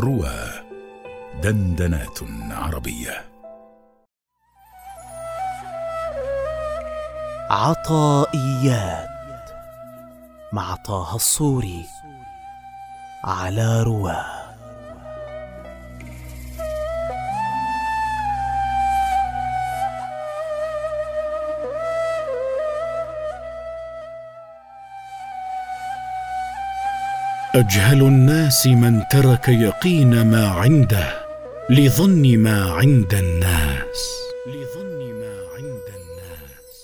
روى دندنات عربية. عطائيات مع طه الصوري على رواه. أجهل الناس من ترك يقين ما عنده لظن ما عند الناس. لظن ما عند الناس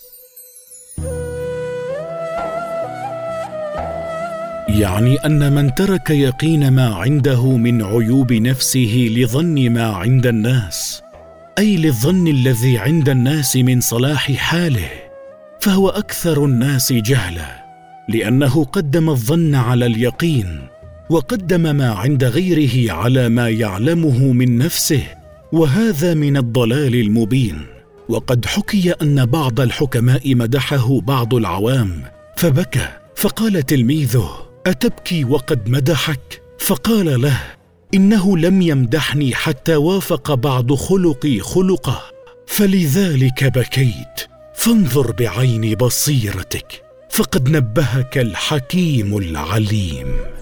يعني أن من ترك يقين ما عنده من عيوب نفسه لظن ما عند الناس أي للظن الذي عند الناس من صلاح حاله فهو أكثر الناس جهلا. لأنه قدم الظن على اليقين وقدم ما عند غيره على ما يعلمه من نفسه وهذا من الضلال المبين. وقد حكي أن بعض الحكماء مدحه بعض العوام فبكى فقال تلميذه أتبكي وقد مدحك؟ فقال له إنه لم يمدحني حتى وافق بعض خلقي خلقه فلذلك بكيت فانظر بعين بصيرتك. فقد نبهك الحكيم العليم.